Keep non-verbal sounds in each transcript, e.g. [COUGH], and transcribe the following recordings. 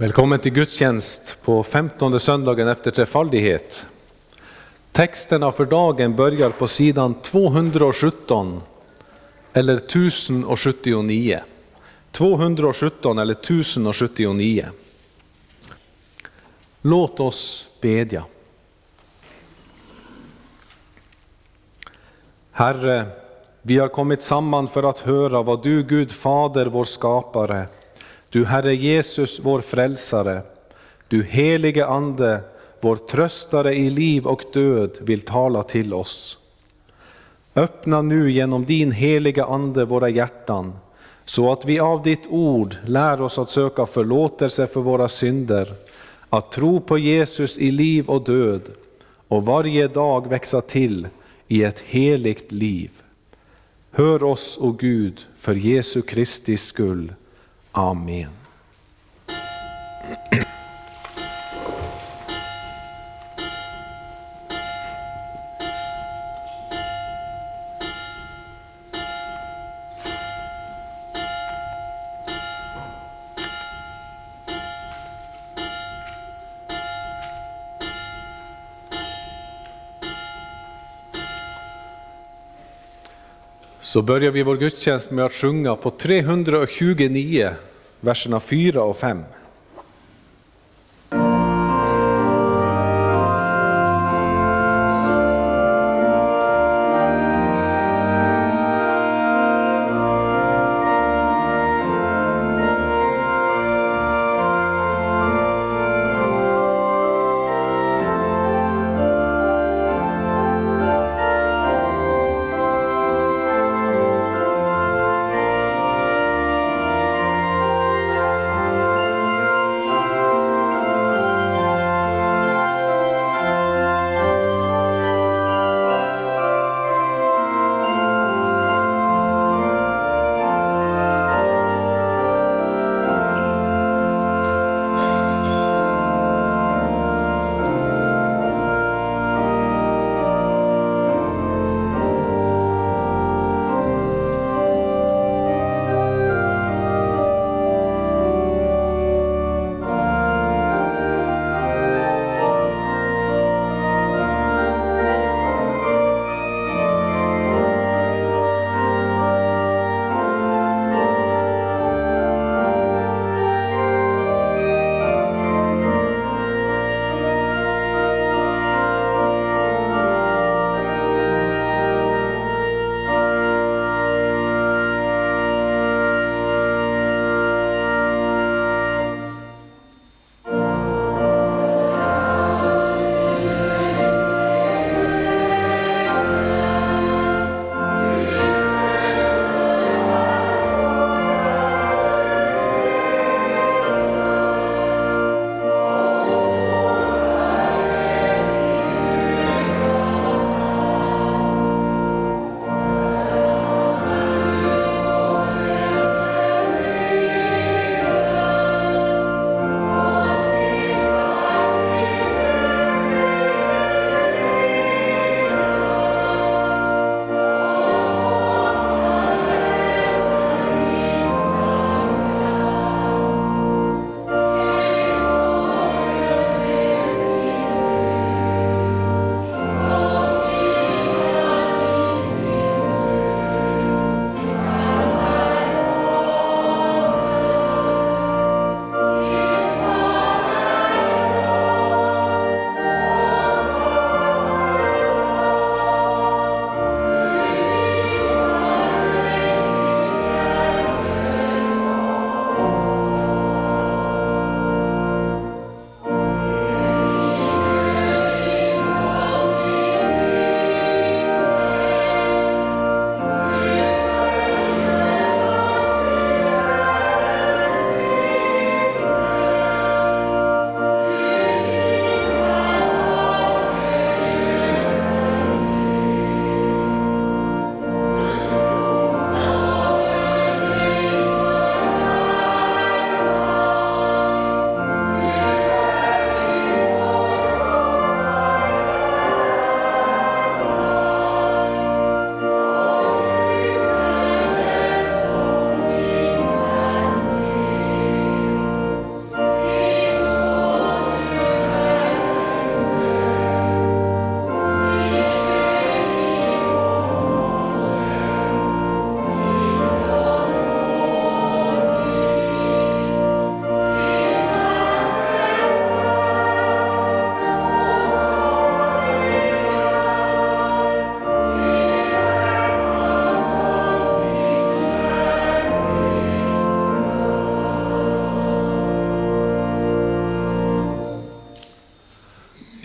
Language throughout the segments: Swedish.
Välkommen till gudstjänst på 15 söndagen efter trefaldighet. Texterna för dagen börjar på sidan 217 eller 1079. 217 eller 1079. Låt oss bedja. Herre, vi har kommit samman för att höra vad du Gud Fader, vår skapare, du Herre Jesus, vår frälsare, du helige Ande, vår tröstare i liv och död vill tala till oss. Öppna nu genom din heliga Ande våra hjärtan, så att vi av ditt ord lär oss att söka förlåtelse för våra synder, att tro på Jesus i liv och död och varje dag växa till i ett heligt liv. Hör oss, o Gud, för Jesu Kristi skull. Amen. Så börjar vi vår gudstjänst med att sjunga på 329, verserna 4 och 5.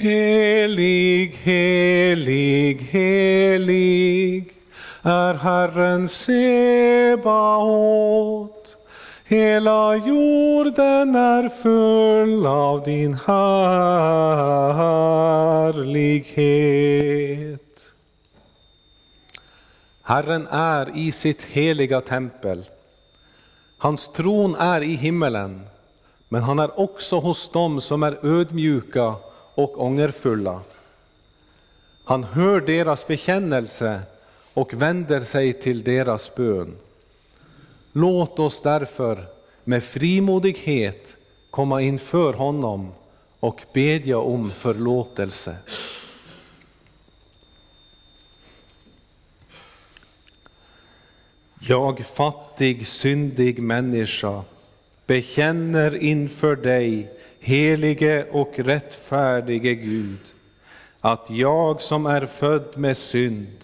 Helig, helig helig är Herren Sebaot. Hela jorden är full av din härlighet. Herren är i sitt heliga tempel. Hans tron är i himmelen, men han är också hos dem som är ödmjuka och ångerfulla. Han hör deras bekännelse och vänder sig till deras bön. Låt oss därför med frimodighet komma inför honom och bedja om förlåtelse. Jag fattig, syndig människa bekänner inför dig, helige och rättfärdige Gud, att jag som är född med synd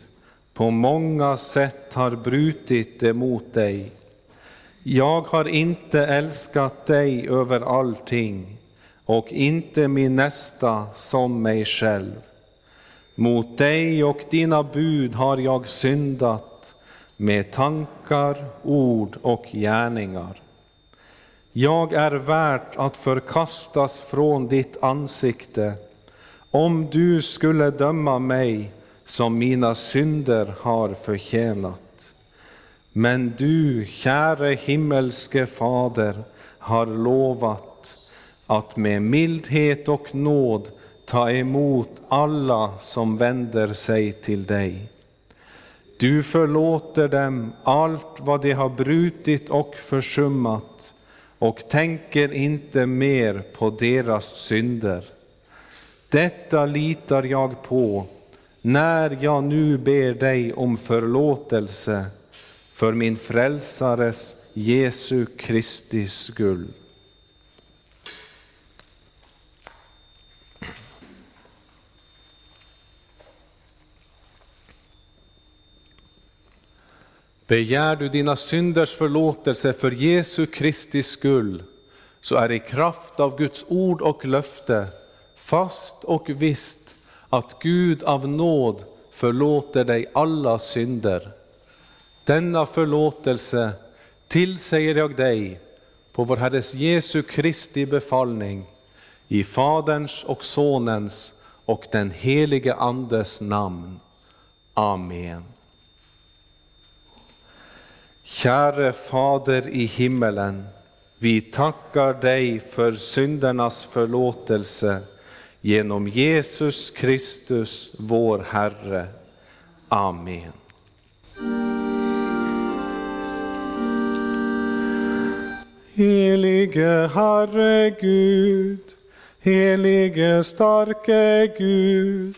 på många sätt har brutit emot dig. Jag har inte älskat dig över allting och inte min nästa som mig själv. Mot dig och dina bud har jag syndat med tankar, ord och gärningar. Jag är värt att förkastas från ditt ansikte om du skulle döma mig som mina synder har förtjänat. Men du, käre himmelske Fader, har lovat att med mildhet och nåd ta emot alla som vänder sig till dig. Du förlåter dem allt vad de har brutit och försummat och tänker inte mer på deras synder. Detta litar jag på när jag nu ber dig om förlåtelse för min frälsares Jesu Kristi skull. Begär du dina synders förlåtelse för Jesu Kristi skull, så är i kraft av Guds ord och löfte fast och visst att Gud av nåd förlåter dig alla synder. Denna förlåtelse tillsäger jag dig på vår Herres Jesu Kristi befallning i Faderns och Sonens och den helige Andes namn. Amen. Käre Fader i himmelen, vi tackar dig för syndernas förlåtelse genom Jesus Kristus, vår Herre. Amen. Helige Herre Gud, helige starke Gud,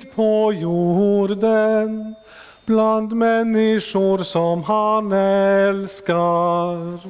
Frid på jorden bland människor som han älskar.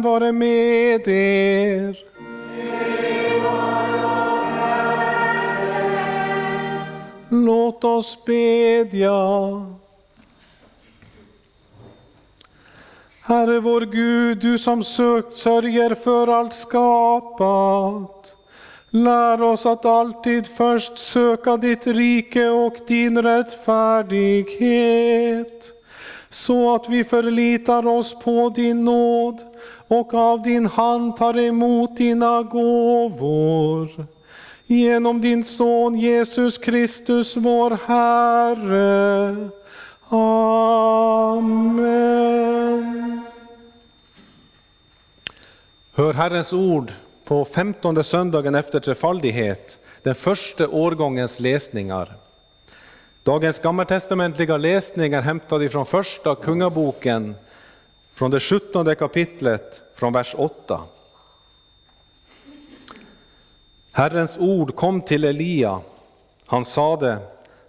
Herren vare med er. Låt oss bedja. Herre vår Gud, du som sökt sörjer för allt skapat. Lär oss att alltid först söka ditt rike och din rättfärdighet, så att vi förlitar oss på din nåd och av din hand tar emot dina gåvor. Genom din son Jesus Kristus, vår Herre. Amen. Hör Herrens ord på femtonde söndagen efter trefaldighet, den första årgångens läsningar. Dagens gammaltestamentliga läsning är hämtad ifrån första kungaboken, från det sjuttonde kapitlet, från vers 8. Herrens ord kom till Elia. Han sade,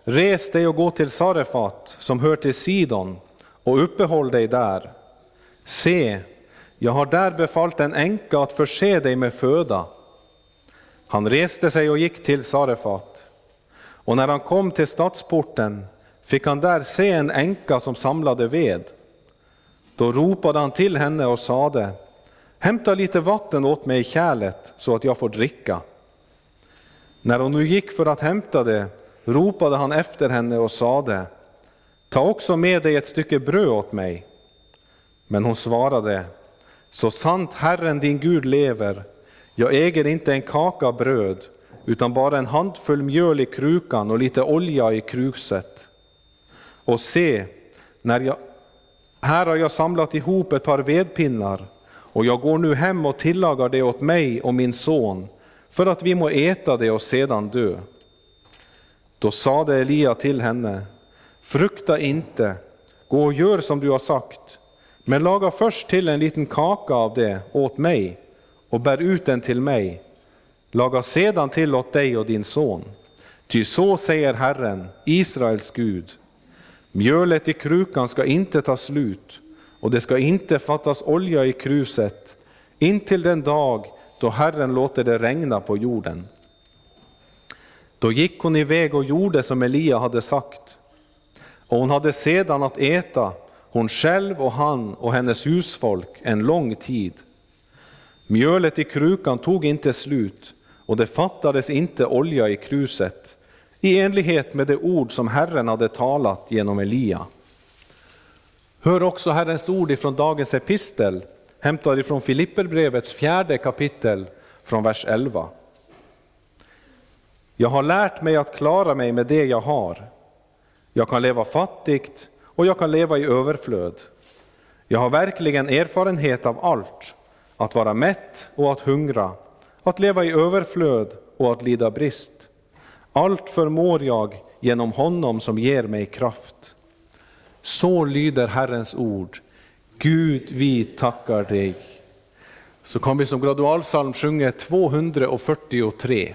res dig och gå till Sarefat som hör till Sidon och uppehåll dig där. Se, jag har där befallt en änka att förse dig med föda. Han reste sig och gick till Sarefat. Och när han kom till stadsporten fick han där se en änka som samlade ved. Då ropade han till henne och sade, hämta lite vatten åt mig i kärlet så att jag får dricka. När hon nu gick för att hämta det ropade han efter henne och sade, ta också med dig ett stycke bröd åt mig. Men hon svarade, så sant Herren din Gud lever, jag äger inte en kaka bröd, utan bara en handfull mjöl i krukan och lite olja i kruset. Och se, när jag, här har jag samlat ihop ett par vedpinnar, och jag går nu hem och tillagar det åt mig och min son, för att vi må äta det och sedan dö. Då sade Elia till henne, frukta inte, gå och gör som du har sagt, men laga först till en liten kaka av det åt mig och bär ut den till mig. Laga sedan till åt dig och din son. Ty så säger Herren, Israels Gud. Mjölet i krukan ska inte ta slut och det ska inte fattas olja i kruset intill den dag då Herren låter det regna på jorden. Då gick hon iväg och gjorde som Elia hade sagt. Och hon hade sedan att äta, hon själv och han och hennes husfolk, en lång tid. Mjölet i krukan tog inte slut och det fattades inte olja i kruset, i enlighet med det ord som Herren hade talat genom Elia. Hör också Herrens ord ifrån dagens epistel, hämtad ifrån Filipperbrevets fjärde kapitel, från vers 11. Jag har lärt mig att klara mig med det jag har. Jag kan leva fattigt och jag kan leva i överflöd. Jag har verkligen erfarenhet av allt, att vara mätt och att hungra, att leva i överflöd och att lida brist. Allt förmår jag genom honom som ger mig kraft. Så lyder Herrens ord. Gud, vi tackar dig. Så kan vi som gradualsalm sjunga 243.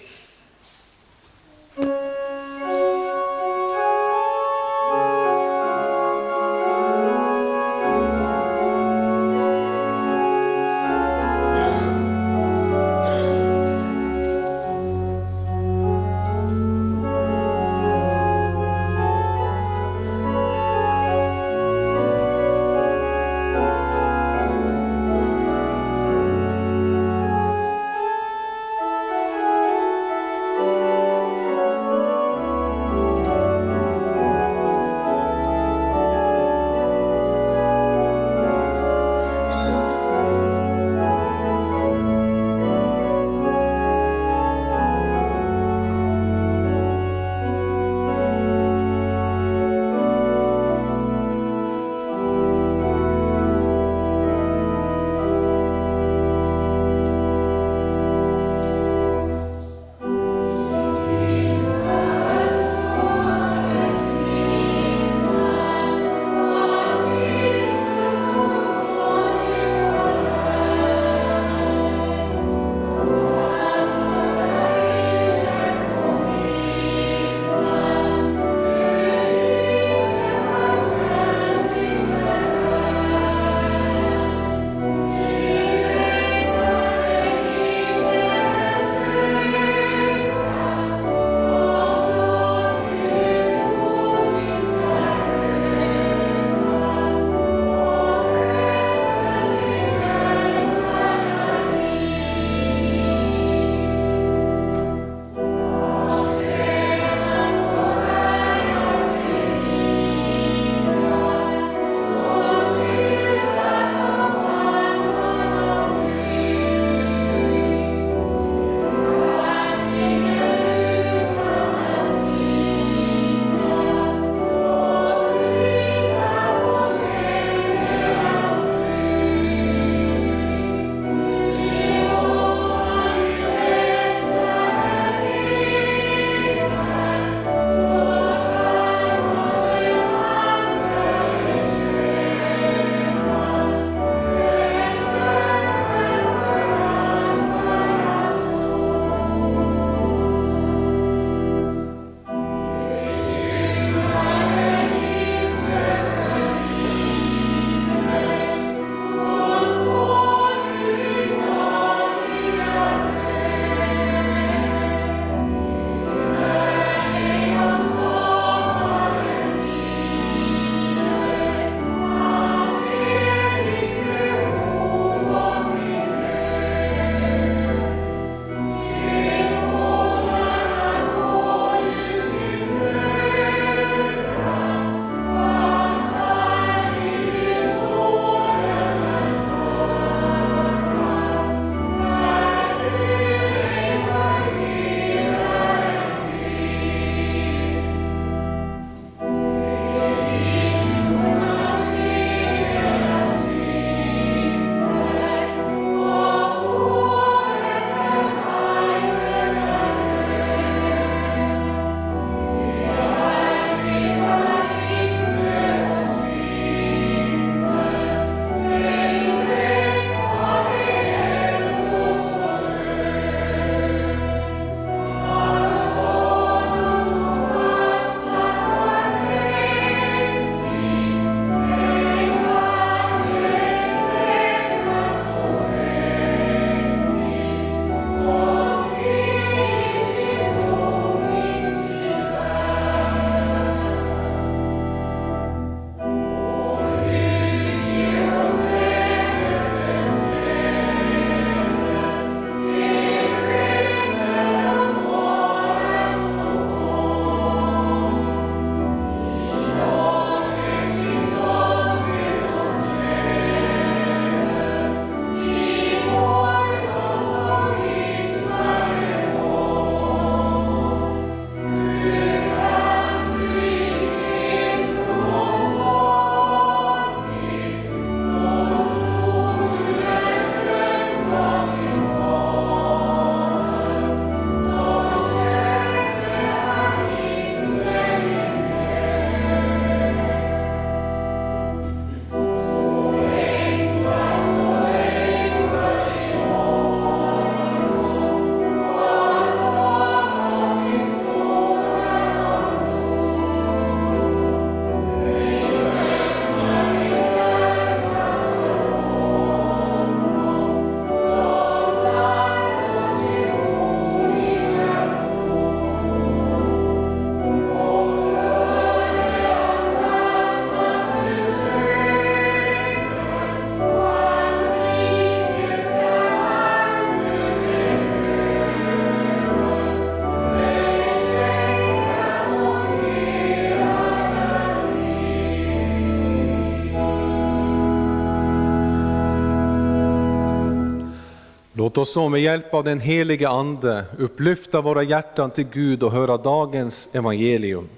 Låt oss så med hjälp av den helige Ande upplyfta våra hjärtan till Gud och höra dagens evangelium.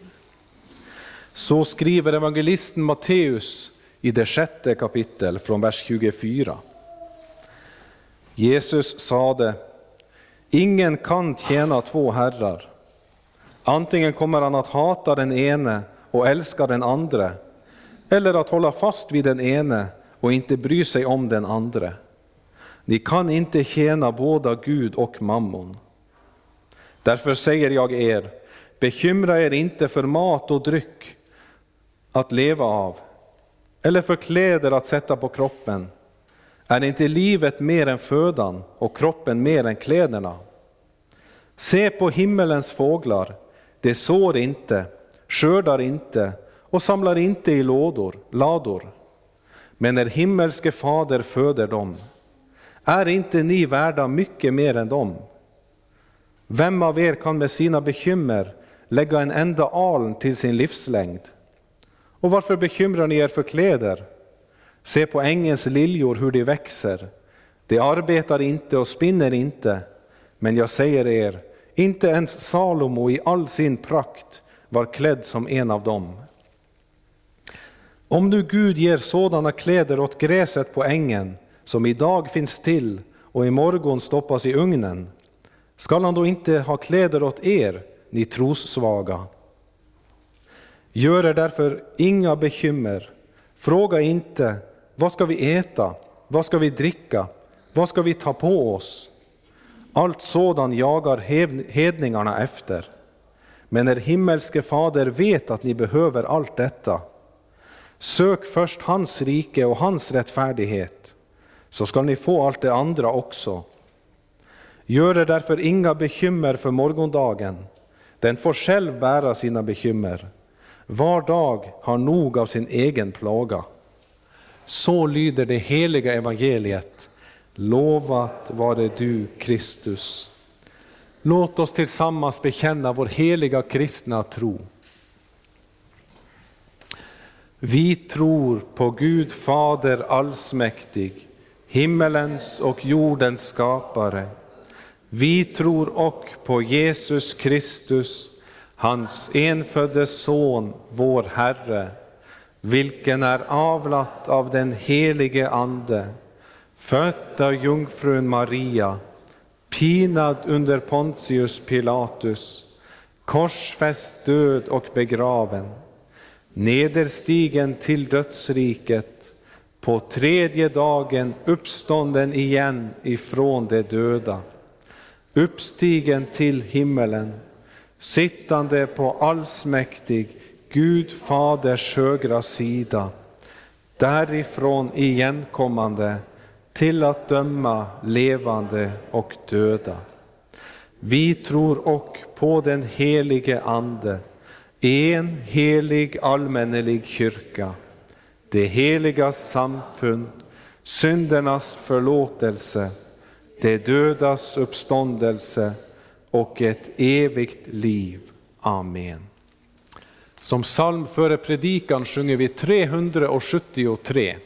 Så skriver evangelisten Matteus i det sjätte kapitel från vers 24. Jesus sade, ingen kan tjäna två herrar. Antingen kommer han att hata den ene och älska den andra, eller att hålla fast vid den ene och inte bry sig om den andra. Ni kan inte tjäna båda Gud och mammon. Därför säger jag er, bekymra er inte för mat och dryck att leva av, eller för kläder att sätta på kroppen. Är inte livet mer än födan och kroppen mer än kläderna? Se på himmelens fåglar, de sår inte, skördar inte och samlar inte i lådor, lador. Men er himmelske fader föder dem. Är inte ni värda mycket mer än dem? Vem av er kan med sina bekymmer lägga en enda aln till sin livslängd? Och varför bekymrar ni er för kläder? Se på ängens liljor hur de växer. De arbetar inte och spinner inte, men jag säger er, inte ens Salomo i all sin prakt var klädd som en av dem. Om nu Gud ger sådana kläder åt gräset på ängen, som idag finns till och i morgon stoppas i ugnen, skall han då inte ha kläder åt er, ni trossvaga? Gör er därför inga bekymmer, fråga inte, vad ska vi äta, vad ska vi dricka, vad ska vi ta på oss? Allt sådant jagar hedningarna efter. Men er himmelske fader vet att ni behöver allt detta. Sök först hans rike och hans rättfärdighet, så skall ni få allt det andra också. Gör er därför inga bekymmer för morgondagen, den får själv bära sina bekymmer. Var dag har nog av sin egen plåga. Så lyder det heliga evangeliet. Lovat vare du, Kristus. Låt oss tillsammans bekänna vår heliga kristna tro. Vi tror på Gud Fader allsmäktig, himmelens och jordens skapare. Vi tror och på Jesus Kristus, hans enfödde Son, vår Herre, vilken är avlat av den helige Ande, född av jungfrun Maria, pinad under Pontius Pilatus, korsfäst, död och begraven, nederstigen till dödsriket, på tredje dagen uppstånden igen ifrån de döda, uppstigen till himmelen, sittande på allsmäktig Gud Faders högra sida, därifrån igenkommande till att döma levande och döda. Vi tror och på den helige Ande, en helig allmännelig kyrka, det heliga samfund, syndernas förlåtelse, det dödas uppståndelse och ett evigt liv. Amen. Som psalm före predikan sjunger vi 373.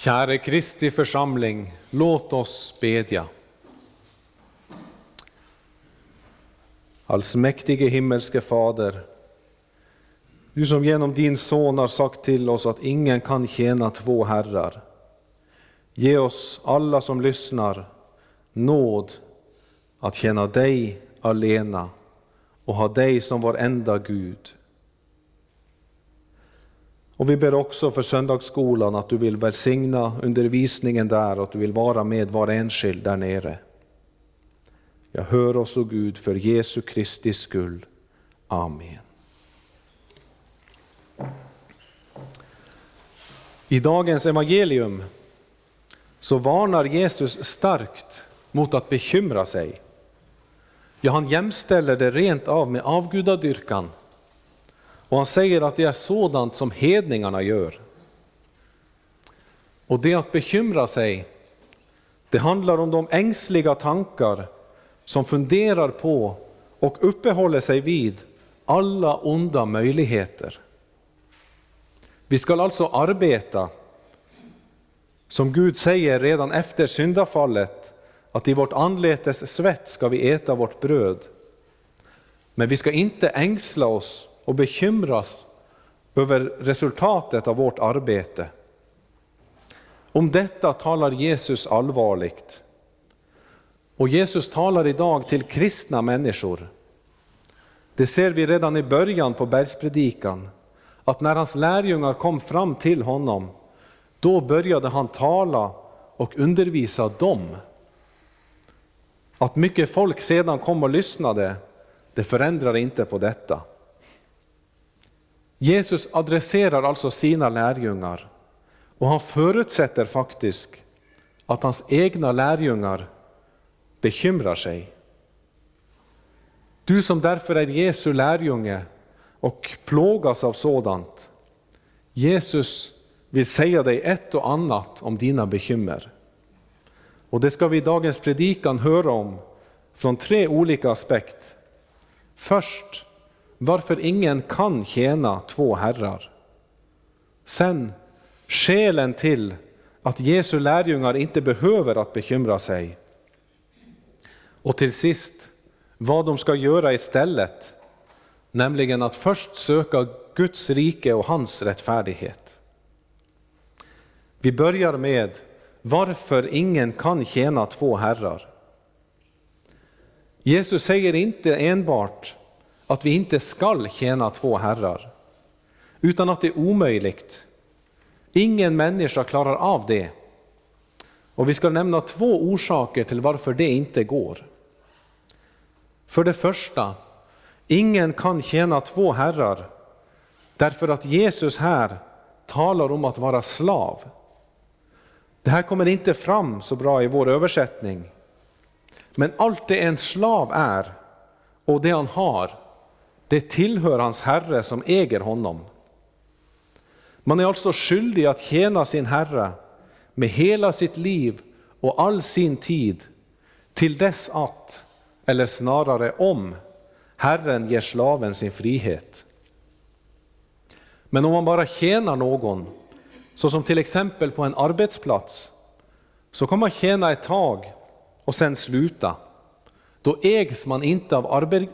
Käre Kristi församling, låt oss bedja. Allsmäktige himmelske Fader, du som genom din son har sagt till oss att ingen kan tjäna två herrar. Ge oss alla som lyssnar nåd att tjäna dig alena och ha dig som vår enda Gud. Och vi ber också för söndagsskolan att du vill välsigna undervisningen där och att du vill vara med var enskild där nere. Jag hör oss, o Gud, för Jesu Kristi skull. Amen. I dagens evangelium så varnar Jesus starkt mot att bekymra sig. Ja, han jämställer det rent av med avgudadyrkan och han säger att det är sådant som hedningarna gör. Och det att bekymra sig, det handlar om de ängsliga tankar som funderar på och uppehåller sig vid alla onda möjligheter. Vi ska alltså arbeta, som Gud säger redan efter syndafallet, att i vårt anletes svett ska vi äta vårt bröd. Men vi ska inte ängsla oss och bekymras över resultatet av vårt arbete. Om detta talar Jesus allvarligt. Och Jesus talar idag till kristna människor. Det ser vi redan i början på bergspredikan, att när hans lärjungar kom fram till honom, då började han tala och undervisa dem. Att mycket folk sedan kom och lyssnade, det förändrar inte på detta. Jesus adresserar alltså sina lärjungar och han förutsätter faktiskt att hans egna lärjungar bekymrar sig. Du som därför är Jesu lärjunge och plågas av sådant, Jesus vill säga dig ett och annat om dina bekymmer. Och det ska vi i dagens predikan höra om från tre olika aspekter. Först varför ingen kan tjäna två herrar. Sen skälen till att Jesu lärjungar inte behöver att bekymra sig. Och till sist vad de ska göra istället, nämligen att först söka Guds rike och hans rättfärdighet. Vi börjar med varför ingen kan tjäna två herrar. Jesus säger inte enbart att vi inte skall tjäna två herrar, utan att det är omöjligt. Ingen människa klarar av det. Och vi ska nämna två orsaker till varför det inte går. För det första, ingen kan tjäna två herrar därför att Jesus här talar om att vara slav. Det här kommer inte fram så bra i vår översättning. Men allt det en slav är och det han har, det tillhör hans herre som äger honom. Man är alltså skyldig att tjäna sin herre med hela sitt liv och all sin tid till dess att, eller snarare om, Herren ger slaven sin frihet. Men om man bara tjänar någon, såsom till exempel på en arbetsplats, så kan man tjäna ett tag och sen sluta. Då ägs man inte av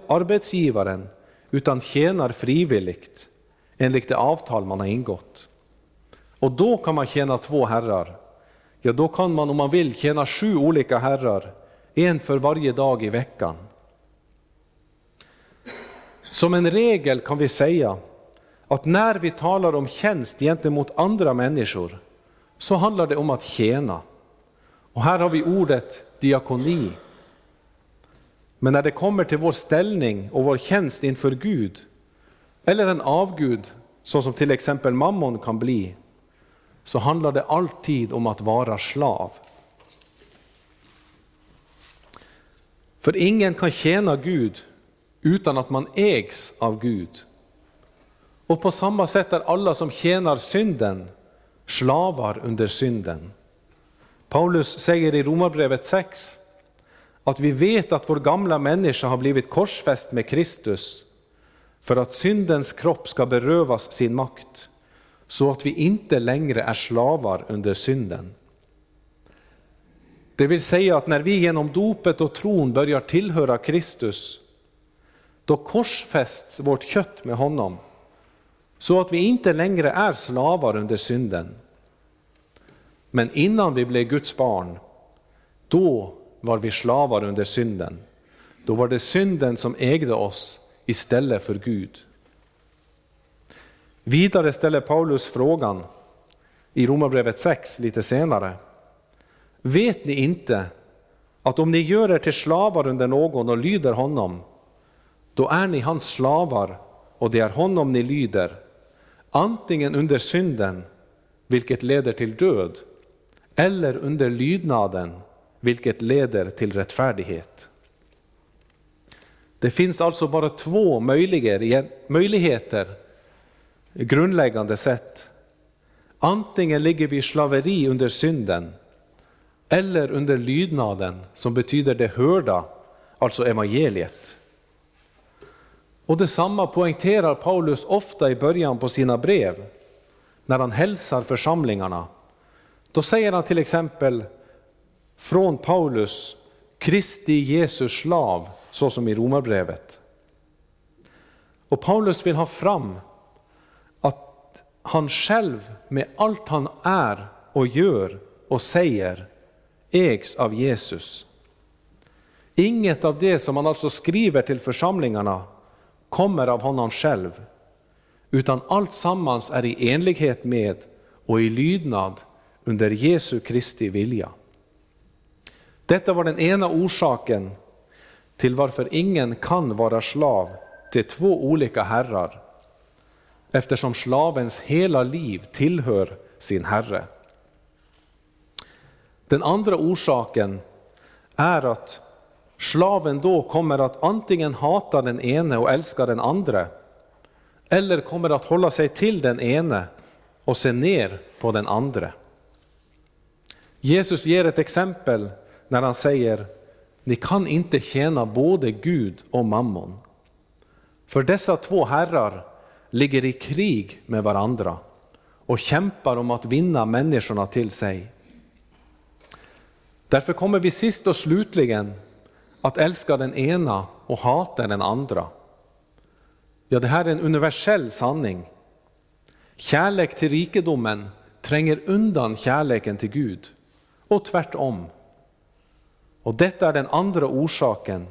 arbetsgivaren utan tjänar frivilligt enligt det avtal man har ingått. Och då kan man tjäna två herrar. Ja, då kan man om man vill tjäna sju olika herrar, en för varje dag i veckan. Som en regel kan vi säga att när vi talar om tjänst gentemot andra människor så handlar det om att tjäna. Och här har vi ordet diakoni men när det kommer till vår ställning och vår tjänst inför Gud, eller en avgud, så som till exempel mammon kan bli, så handlar det alltid om att vara slav. För ingen kan tjäna Gud utan att man ägs av Gud. Och på samma sätt är alla som tjänar synden slavar under synden. Paulus säger i Romarbrevet 6 att vi vet att vår gamla människa har blivit korsfäst med Kristus för att syndens kropp ska berövas sin makt, så att vi inte längre är slavar under synden. Det vill säga att när vi genom dopet och tron börjar tillhöra Kristus, då korsfästs vårt kött med honom, så att vi inte längre är slavar under synden. Men innan vi blev Guds barn, då var vi slavar under synden. Då var det synden som ägde oss istället för Gud. Vidare ställer Paulus frågan i Romarbrevet 6 lite senare. Vet ni inte att om ni gör er till slavar under någon och lyder honom, då är ni hans slavar och det är honom ni lyder, antingen under synden, vilket leder till död, eller under lydnaden, vilket leder till rättfärdighet. Det finns alltså bara två möjligheter, grundläggande sett. Antingen ligger vi i slaveri under synden, eller under lydnaden, som betyder det hörda, alltså evangeliet. Och detsamma poängterar Paulus ofta i början på sina brev, när han hälsar församlingarna. Då säger han till exempel från Paulus, Kristi Jesus slav, så som i Romarbrevet. Och Paulus vill ha fram att han själv med allt han är och gör och säger ägs av Jesus. Inget av det som han alltså skriver till församlingarna kommer av honom själv, utan allt sammans är i enlighet med och i lydnad under Jesu Kristi vilja. Detta var den ena orsaken till varför ingen kan vara slav till två olika herrar, eftersom slavens hela liv tillhör sin herre. Den andra orsaken är att slaven då kommer att antingen hata den ene och älska den andra, eller kommer att hålla sig till den ene och se ner på den andra. Jesus ger ett exempel när han säger, ni kan inte tjäna både Gud och mammon. För dessa två herrar ligger i krig med varandra och kämpar om att vinna människorna till sig. Därför kommer vi sist och slutligen att älska den ena och hata den andra. Ja, det här är en universell sanning. Kärlek till rikedomen tränger undan kärleken till Gud och tvärtom. Och detta är den andra orsaken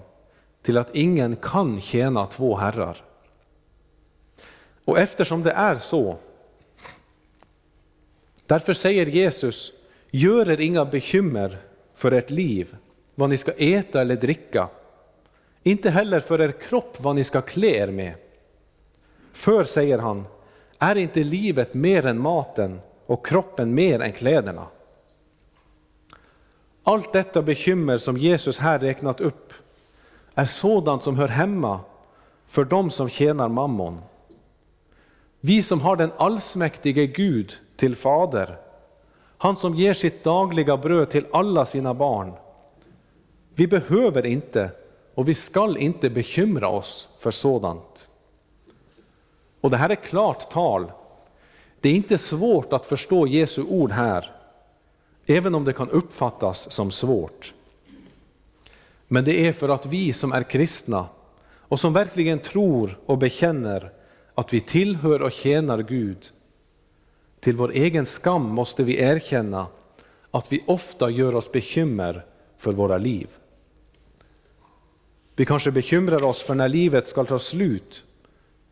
till att ingen kan tjäna två herrar. Och eftersom det är så, därför säger Jesus, gör er inga bekymmer för ert liv, vad ni ska äta eller dricka, inte heller för er kropp vad ni ska klä er med. För, säger han, är inte livet mer än maten och kroppen mer än kläderna? Allt detta bekymmer som Jesus här räknat upp är sådant som hör hemma för dem som tjänar mammon. Vi som har den allsmäktige Gud till fader, han som ger sitt dagliga bröd till alla sina barn. Vi behöver inte och vi skall inte bekymra oss för sådant. Och det här är klart tal. Det är inte svårt att förstå Jesu ord här även om det kan uppfattas som svårt. Men det är för att vi som är kristna och som verkligen tror och bekänner att vi tillhör och tjänar Gud, till vår egen skam måste vi erkänna att vi ofta gör oss bekymmer för våra liv. Vi kanske bekymrar oss för när livet ska ta slut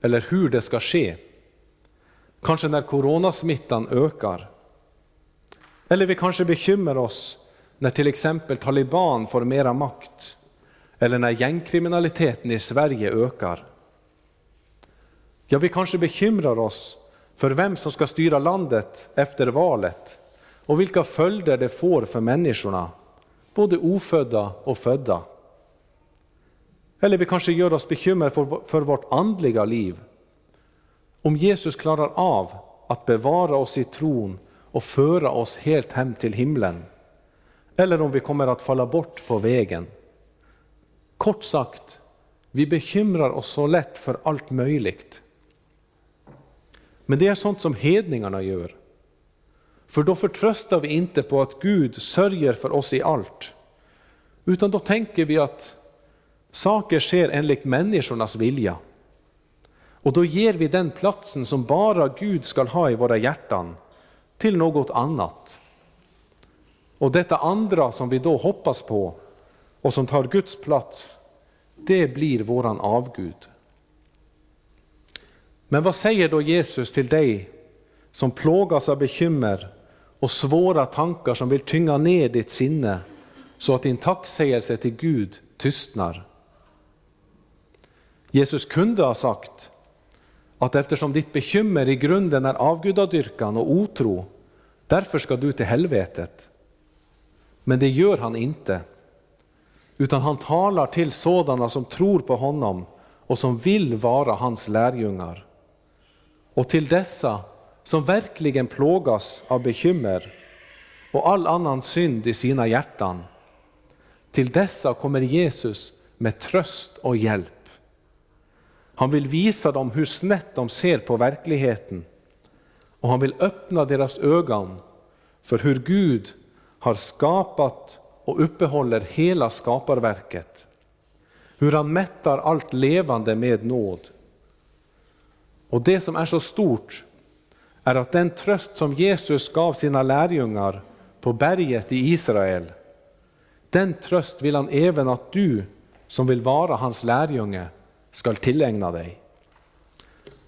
eller hur det ska ske. Kanske när coronasmittan ökar eller vi kanske bekymrar oss när till exempel taliban får mera makt, eller när gängkriminaliteten i Sverige ökar. Ja, vi kanske bekymrar oss för vem som ska styra landet efter valet och vilka följder det får för människorna, både ofödda och födda. Eller vi kanske gör oss bekymmer för, för vårt andliga liv. Om Jesus klarar av att bevara oss i tron och föra oss helt hem till himlen, eller om vi kommer att falla bort på vägen. Kort sagt, vi bekymrar oss så lätt för allt möjligt. Men det är sånt som hedningarna gör. För då förtröstar vi inte på att Gud sörjer för oss i allt, utan då tänker vi att saker sker enligt människornas vilja. Och då ger vi den platsen som bara Gud skall ha i våra hjärtan till något annat. Och detta andra som vi då hoppas på och som tar Guds plats, det blir våran avgud. Men vad säger då Jesus till dig som plågas av bekymmer och svåra tankar som vill tynga ner ditt sinne så att din tacksägelse till Gud tystnar? Jesus kunde ha sagt att eftersom ditt bekymmer i grunden är avgudadyrkan och otro, därför ska du till helvetet. Men det gör han inte, utan han talar till sådana som tror på honom och som vill vara hans lärjungar. Och till dessa som verkligen plågas av bekymmer och all annan synd i sina hjärtan, till dessa kommer Jesus med tröst och hjälp. Han vill visa dem hur snett de ser på verkligheten och han vill öppna deras ögon för hur Gud har skapat och uppehåller hela skaparverket. Hur han mättar allt levande med nåd. Och det som är så stort är att den tröst som Jesus gav sina lärjungar på berget i Israel, den tröst vill han även att du som vill vara hans lärjunge skall tillägna dig.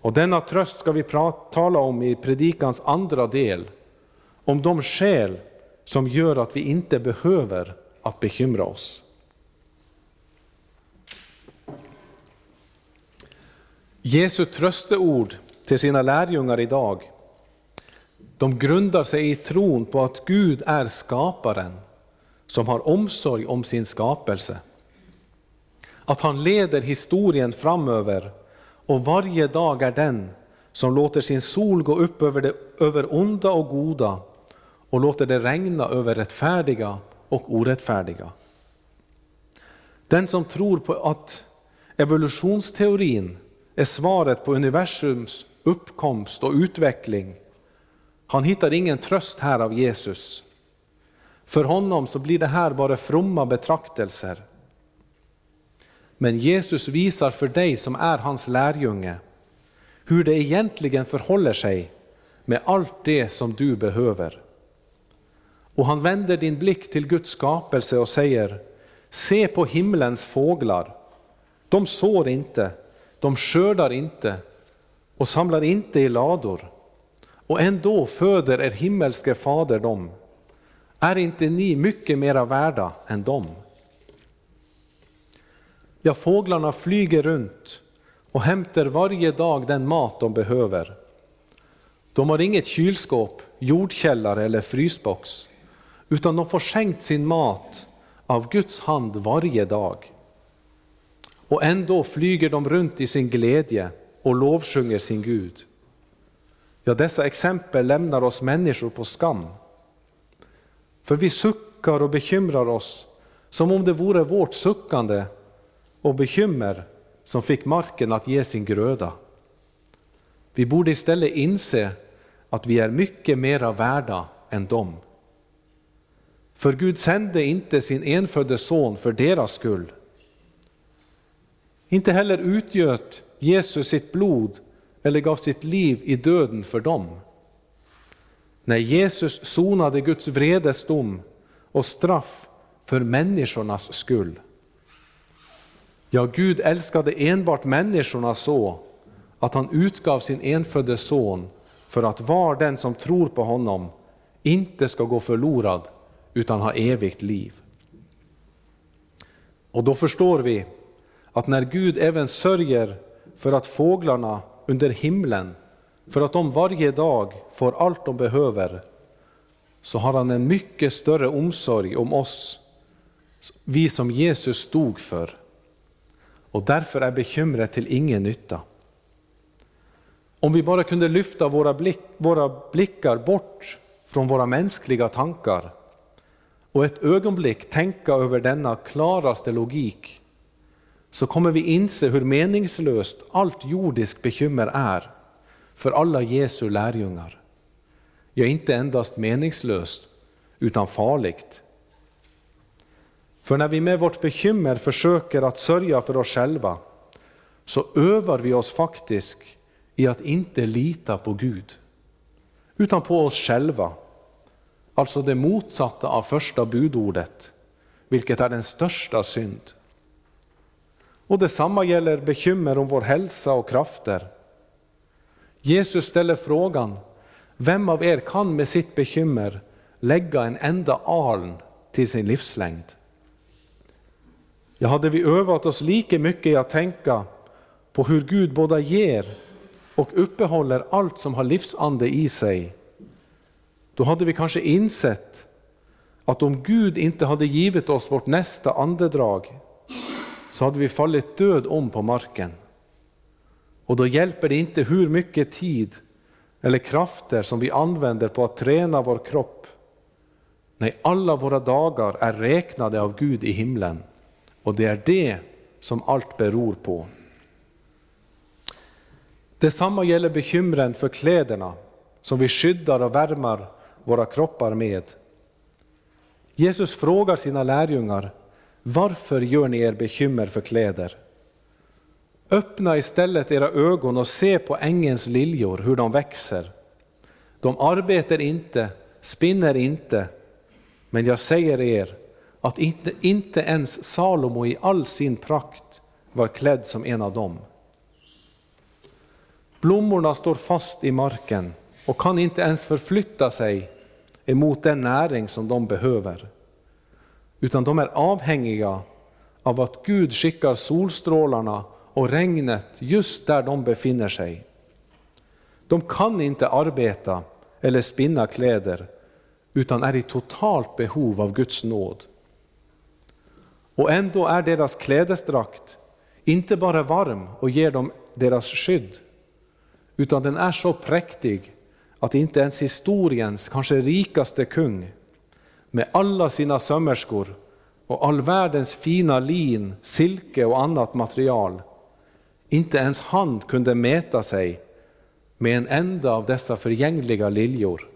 Och denna tröst ska vi tala om i predikans andra del, om de skäl som gör att vi inte behöver att bekymra oss. Jesu trösteord till sina lärjungar idag, de grundar sig i tron på att Gud är skaparen som har omsorg om sin skapelse. Att han leder historien framöver och varje dag är den som låter sin sol gå upp över, det, över onda och goda och låter det regna över rättfärdiga och orättfärdiga. Den som tror på att evolutionsteorin är svaret på universums uppkomst och utveckling, han hittar ingen tröst här av Jesus. För honom så blir det här bara fromma betraktelser. Men Jesus visar för dig som är hans lärjunge hur det egentligen förhåller sig med allt det som du behöver. Och han vänder din blick till Guds skapelse och säger, se på himlens fåglar. De sår inte, de skördar inte och samlar inte i lador. Och ändå föder er himmelske fader dem. Är inte ni mycket mera värda än dem? Ja, fåglarna flyger runt och hämtar varje dag den mat de behöver. De har inget kylskåp, jordkällare eller frysbox utan de får skänkt sin mat av Guds hand varje dag. Och ändå flyger de runt i sin glädje och lovsjunger sin Gud. Ja, dessa exempel lämnar oss människor på skam. För vi suckar och bekymrar oss som om det vore vårt suckande och bekymmer som fick marken att ge sin gröda. Vi borde istället inse att vi är mycket mera värda än dem. För Gud sände inte sin enfödde son för deras skull. Inte heller utgöt Jesus sitt blod eller gav sitt liv i döden för dem. När Jesus sonade Guds vredesdom och straff för människornas skull. Ja, Gud älskade enbart människorna så att han utgav sin enfödde son för att var den som tror på honom inte ska gå förlorad utan ha evigt liv. Och då förstår vi att när Gud även sörjer för att fåglarna under himlen, för att de varje dag får allt de behöver, så har han en mycket större omsorg om oss, vi som Jesus stod för. Och därför är bekymret till ingen nytta. Om vi bara kunde lyfta våra, blick, våra blickar bort från våra mänskliga tankar och ett ögonblick tänka över denna klaraste logik, så kommer vi inse hur meningslöst allt jordiskt bekymmer är. för alla Jesu lärjungar. Ja, inte endast meningslöst, utan farligt. För när vi med vårt bekymmer försöker att sörja för oss själva, så övar vi oss faktiskt i att inte lita på Gud, utan på oss själva. Alltså det motsatta av första budordet, vilket är den största synd. Och detsamma gäller bekymmer om vår hälsa och krafter. Jesus ställer frågan, vem av er kan med sitt bekymmer lägga en enda aln till sin livslängd? Ja, hade vi övat oss lika mycket i att tänka på hur Gud både ger och uppehåller allt som har livsande i sig, då hade vi kanske insett att om Gud inte hade givit oss vårt nästa andedrag, så hade vi fallit död om på marken. Och då hjälper det inte hur mycket tid eller krafter som vi använder på att träna vår kropp. Nej, alla våra dagar är räknade av Gud i himlen och det är det som allt beror på. Detsamma gäller bekymren för kläderna som vi skyddar och värmar våra kroppar med. Jesus frågar sina lärjungar, varför gör ni er bekymmer för kläder? Öppna istället era ögon och se på ängens liljor, hur de växer. De arbetar inte, spinner inte, men jag säger er att inte, inte ens Salomo i all sin prakt var klädd som en av dem. Blommorna står fast i marken och kan inte ens förflytta sig emot den näring som de behöver, utan de är avhängiga av att Gud skickar solstrålarna och regnet just där de befinner sig. De kan inte arbeta eller spinna kläder, utan är i totalt behov av Guds nåd. Och ändå är deras klädesdrakt inte bara varm och ger dem deras skydd, utan den är så präktig att inte ens historiens kanske rikaste kung med alla sina sömmerskor och all världens fina lin, silke och annat material, inte ens han kunde mäta sig med en enda av dessa förgängliga liljor.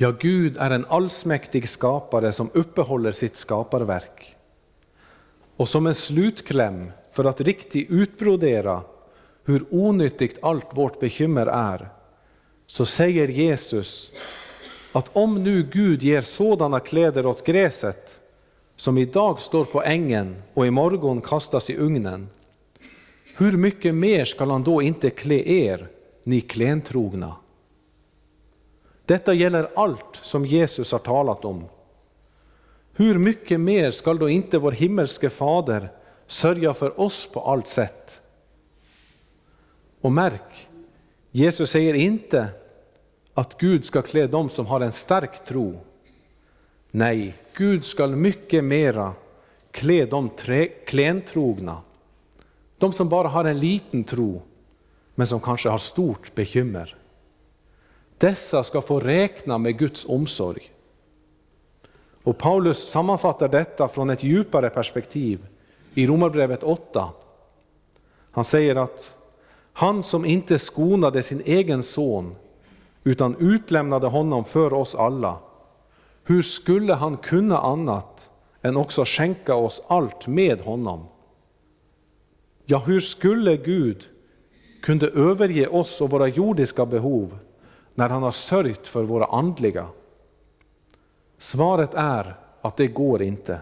Ja, Gud är en allsmäktig skapare som uppehåller sitt skaparverk. Och som en slutkläm för att riktigt utbrodera hur onyttigt allt vårt bekymmer är, så säger Jesus att om nu Gud ger sådana kläder åt gräset, som idag står på ängen och imorgon kastas i ugnen, hur mycket mer skall han då inte klä er, ni klentrogna? Detta gäller allt som Jesus har talat om. Hur mycket mer skall då inte vår himmelske Fader sörja för oss på allt sätt? Och märk, Jesus säger inte att Gud ska klä dem som har en stark tro. Nej, Gud skall mycket mera klä de klentrogna, de som bara har en liten tro, men som kanske har stort bekymmer. Dessa ska få räkna med Guds omsorg. Och Paulus sammanfattar detta från ett djupare perspektiv i Romarbrevet 8. Han säger att han som inte skonade sin egen son utan utlämnade honom för oss alla, hur skulle han kunna annat än också skänka oss allt med honom? Ja, hur skulle Gud kunde överge oss och våra jordiska behov när han har sörjt för våra andliga? Svaret är att det går inte.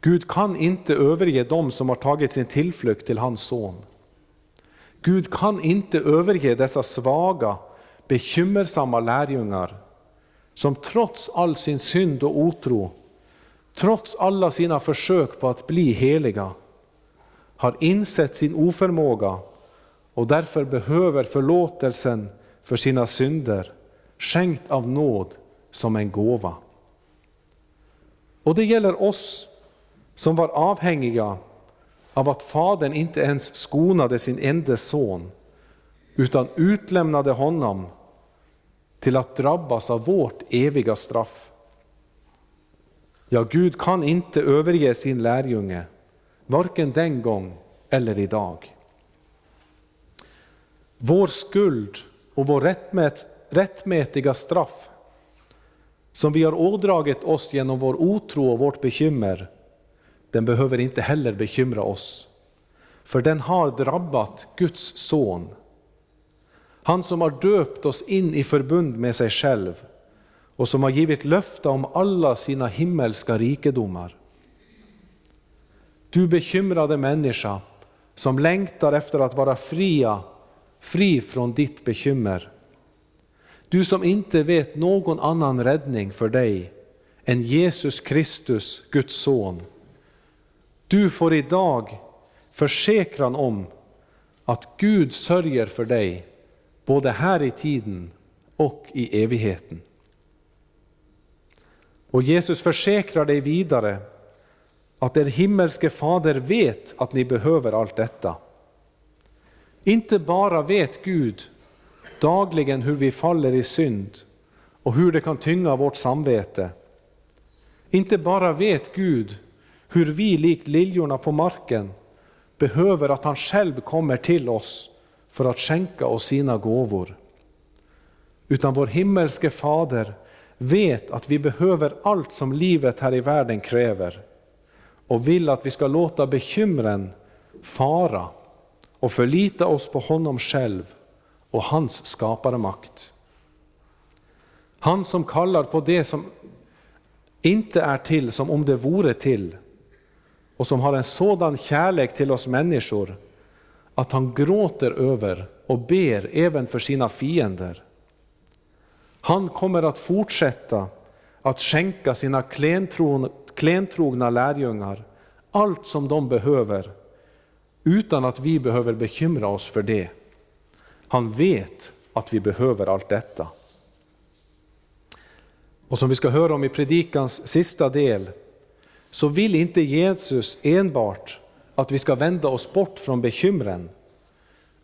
Gud kan inte överge dem som har tagit sin tillflykt till hans son. Gud kan inte överge dessa svaga, bekymmersamma lärjungar som trots all sin synd och otro, trots alla sina försök på att bli heliga, har insett sin oförmåga och därför behöver förlåtelsen för sina synder, skänkt av nåd som en gåva. Och det gäller oss som var avhängiga av att Fadern inte ens skonade sin enda son, utan utlämnade honom till att drabbas av vårt eviga straff. Ja, Gud kan inte överge sin lärjunge, varken den gång eller idag. Vår skuld och vår rättmät, rättmätiga straff som vi har ådragit oss genom vår otro och vårt bekymmer, den behöver inte heller bekymra oss. För den har drabbat Guds son. Han som har döpt oss in i förbund med sig själv och som har givit löfte om alla sina himmelska rikedomar. Du bekymrade människa som längtar efter att vara fria, fri från ditt bekymmer. Du som inte vet någon annan räddning för dig än Jesus Kristus, Guds son. Du får idag försäkran om att Gud sörjer för dig, både här i tiden och i evigheten. Och Jesus försäkrar dig vidare att er himmelske fader vet att ni behöver allt detta. Inte bara vet Gud dagligen hur vi faller i synd och hur det kan tynga vårt samvete. Inte bara vet Gud hur vi likt liljorna på marken behöver att han själv kommer till oss för att skänka oss sina gåvor. Utan vår himmelske fader vet att vi behöver allt som livet här i världen kräver och vill att vi ska låta bekymren fara och förlita oss på honom själv och hans skaparmakt. Han som kallar på det som inte är till som om det vore till och som har en sådan kärlek till oss människor att han gråter över och ber även för sina fiender. Han kommer att fortsätta att skänka sina klentrogna lärjungar allt som de behöver utan att vi behöver bekymra oss för det. Han vet att vi behöver allt detta. Och som vi ska höra om i predikans sista del, så vill inte Jesus enbart att vi ska vända oss bort från bekymren,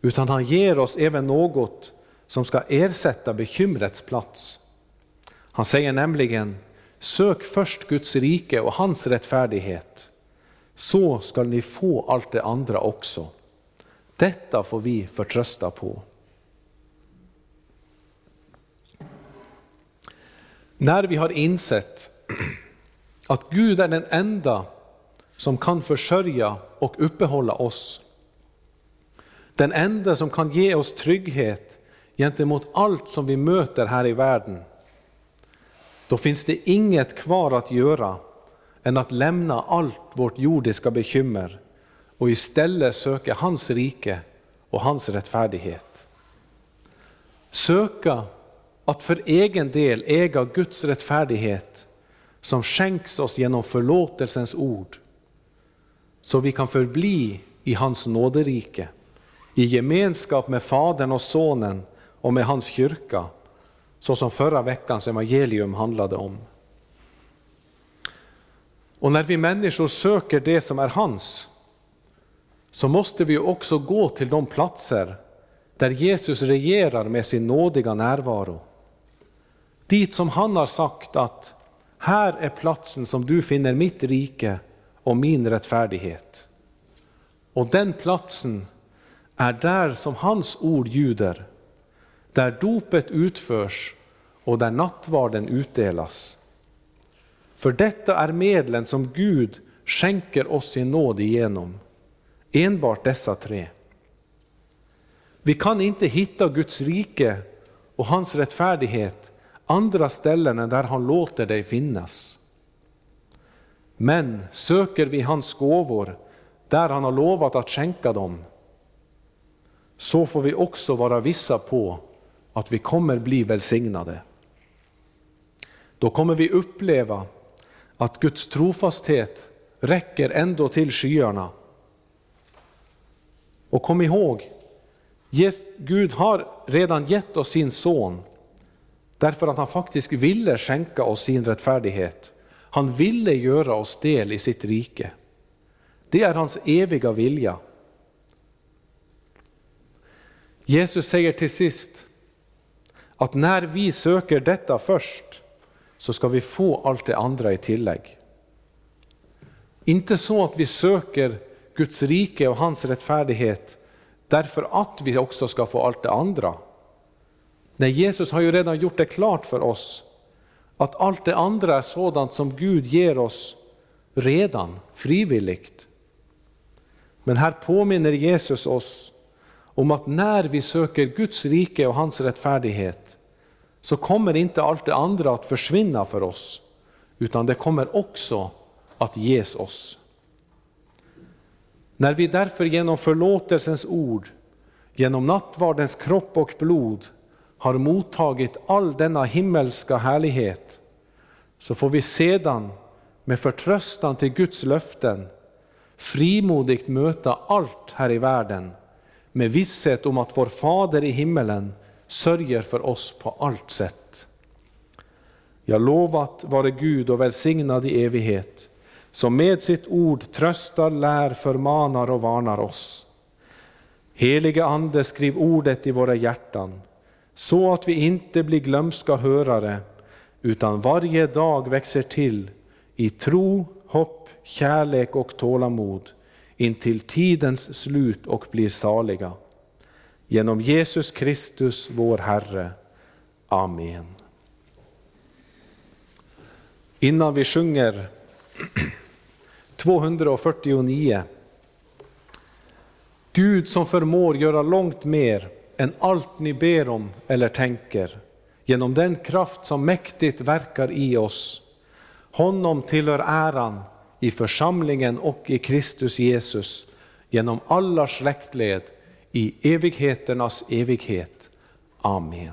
utan han ger oss även något som ska ersätta bekymrets plats. Han säger nämligen, sök först Guds rike och hans rättfärdighet, så skall ni få allt det andra också. Detta får vi förtrösta på. När vi har insett [CLEARS THROAT] att Gud är den enda som kan försörja och uppehålla oss, den enda som kan ge oss trygghet gentemot allt som vi möter här i världen, då finns det inget kvar att göra än att lämna allt vårt jordiska bekymmer och istället söka hans rike och hans rättfärdighet. Söka att för egen del äga Guds rättfärdighet som skänks oss genom förlåtelsens ord, så vi kan förbli i hans nåderike, i gemenskap med Fadern och Sonen och med hans kyrka, så som förra veckans evangelium handlade om. Och när vi människor söker det som är hans, så måste vi också gå till de platser där Jesus regerar med sin nådiga närvaro. Dit som han har sagt att här är platsen som du finner mitt rike och min rättfärdighet. Och den platsen är där som hans ord ljuder, där dopet utförs och där nattvarden utdelas. För detta är medlen som Gud skänker oss sin nåd igenom, enbart dessa tre. Vi kan inte hitta Guds rike och hans rättfärdighet andra ställen än där han låter dig finnas. Men söker vi hans gåvor där han har lovat att skänka dem, så får vi också vara vissa på att vi kommer bli välsignade. Då kommer vi uppleva att Guds trofasthet räcker ändå till skyarna. Och kom ihåg, Gud har redan gett oss sin son Därför att han faktiskt ville skänka oss sin rättfärdighet. Han ville göra oss del i sitt rike. Det är hans eviga vilja. Jesus säger till sist att när vi söker detta först så ska vi få allt det andra i tillägg. Inte så att vi söker Guds rike och hans rättfärdighet därför att vi också ska få allt det andra. Nej, Jesus har ju redan gjort det klart för oss att allt det andra är sådant som Gud ger oss redan, frivilligt. Men här påminner Jesus oss om att när vi söker Guds rike och hans rättfärdighet så kommer inte allt det andra att försvinna för oss, utan det kommer också att ges oss. När vi därför genom förlåtelsens ord, genom nattvardens kropp och blod har mottagit all denna himmelska härlighet, så får vi sedan med förtröstan till Guds löften frimodigt möta allt här i världen med visshet om att vår Fader i himmelen sörjer för oss på allt sätt. Jag lovat vare Gud och välsignad i evighet, som med sitt ord tröstar, lär, förmanar och varnar oss. Helige Ande, skriv ordet i våra hjärtan, så att vi inte blir glömska hörare, utan varje dag växer till i tro, hopp, kärlek och tålamod intill tidens slut och blir saliga. Genom Jesus Kristus, vår Herre. Amen. Innan vi sjunger 249 Gud som förmår göra långt mer än allt ni ber om eller tänker, genom den kraft som mäktigt verkar i oss. Honom tillhör äran i församlingen och i Kristus Jesus, genom alla släktled, i evigheternas evighet. Amen.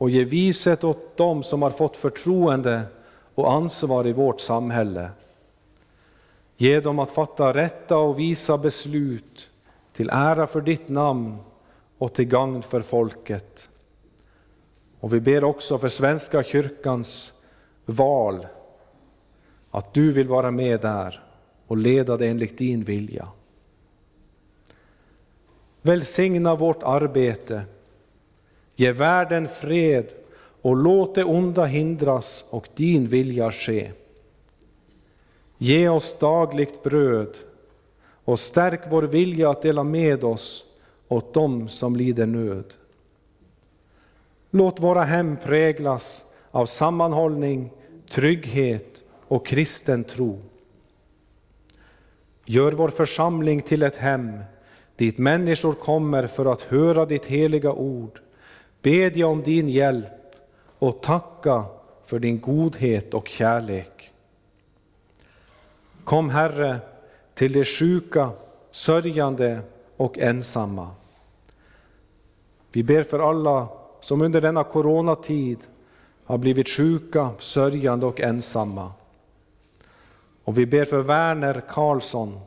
och ge vishet åt dem som har fått förtroende och ansvar i vårt samhälle. Ge dem att fatta rätta och visa beslut till ära för ditt namn och till gagn för folket. Och vi ber också för Svenska kyrkans val, att du vill vara med där och leda det enligt din vilja. Välsigna vårt arbete, ge världen fred och låt det onda hindras och din vilja ske. Ge oss dagligt bröd och stärk vår vilja att dela med oss åt dem som lider nöd. Låt våra hem präglas av sammanhållning, trygghet och kristen tro. Gör vår församling till ett hem dit människor kommer för att höra ditt heliga ord, bedja om din hjälp och tacka för din godhet och kärlek. Kom Herre till de sjuka, sörjande och ensamma. Vi ber för alla som under denna coronatid har blivit sjuka, sörjande och ensamma. Och vi ber för Werner Karlsson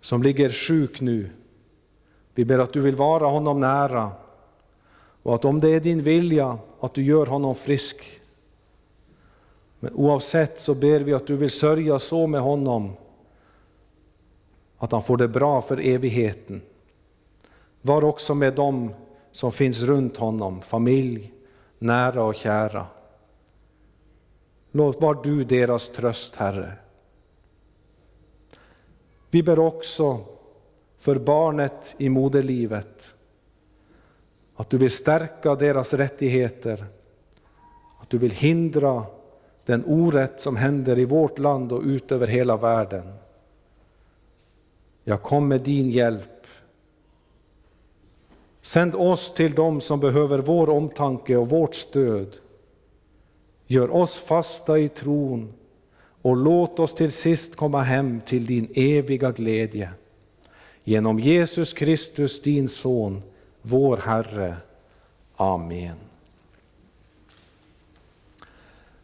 som ligger sjuk nu. Vi ber att du vill vara honom nära och att om det är din vilja att du gör honom frisk. Men oavsett så ber vi att du vill sörja så med honom att han får det bra för evigheten. Var också med dem som finns runt honom, familj, nära och kära. Låt var du deras tröst, Herre. Vi ber också för barnet i moderlivet, att du vill stärka deras rättigheter, att du vill hindra den orätt som händer i vårt land och ut över hela världen. Jag kom med din hjälp Sänd oss till dem som behöver vår omtanke och vårt stöd. Gör oss fasta i tron och låt oss till sist komma hem till din eviga glädje. Genom Jesus Kristus, din Son, vår Herre. Amen.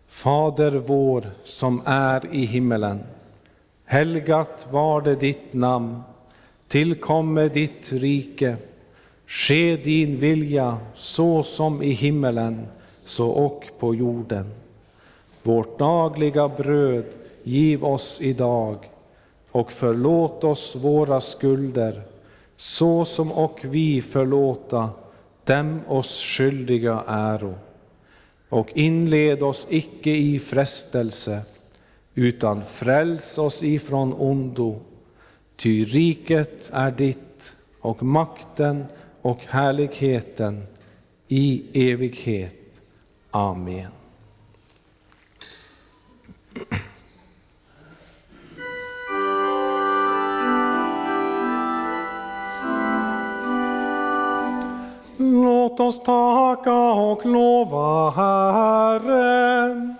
Fader vår som är i himmelen. Helgat var det ditt namn. Tillkomme ditt rike. Ske din vilja så som i himmelen, så och på jorden. Vårt dagliga bröd giv oss idag och förlåt oss våra skulder, så som och vi förlåta dem oss skyldiga äro. Och inled oss icke i frestelse, utan fräls oss ifrån ondo. Ty riket är ditt och makten och härligheten i evighet. Amen. Låt oss tacka och lova Herren.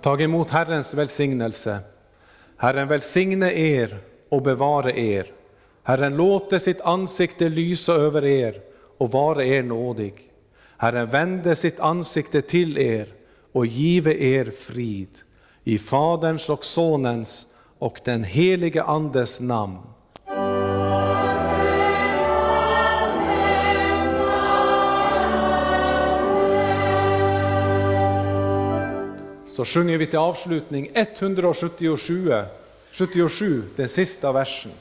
Tag emot Herrens välsignelse. Herren välsigne er och bevare er. Herren låte sitt ansikte lysa över er och vare er nådig. Herren vände sitt ansikte till er och give er frid. I Faderns och Sonens och den helige Andes namn. så sjunger vi till avslutning 177, 77, den sista versen.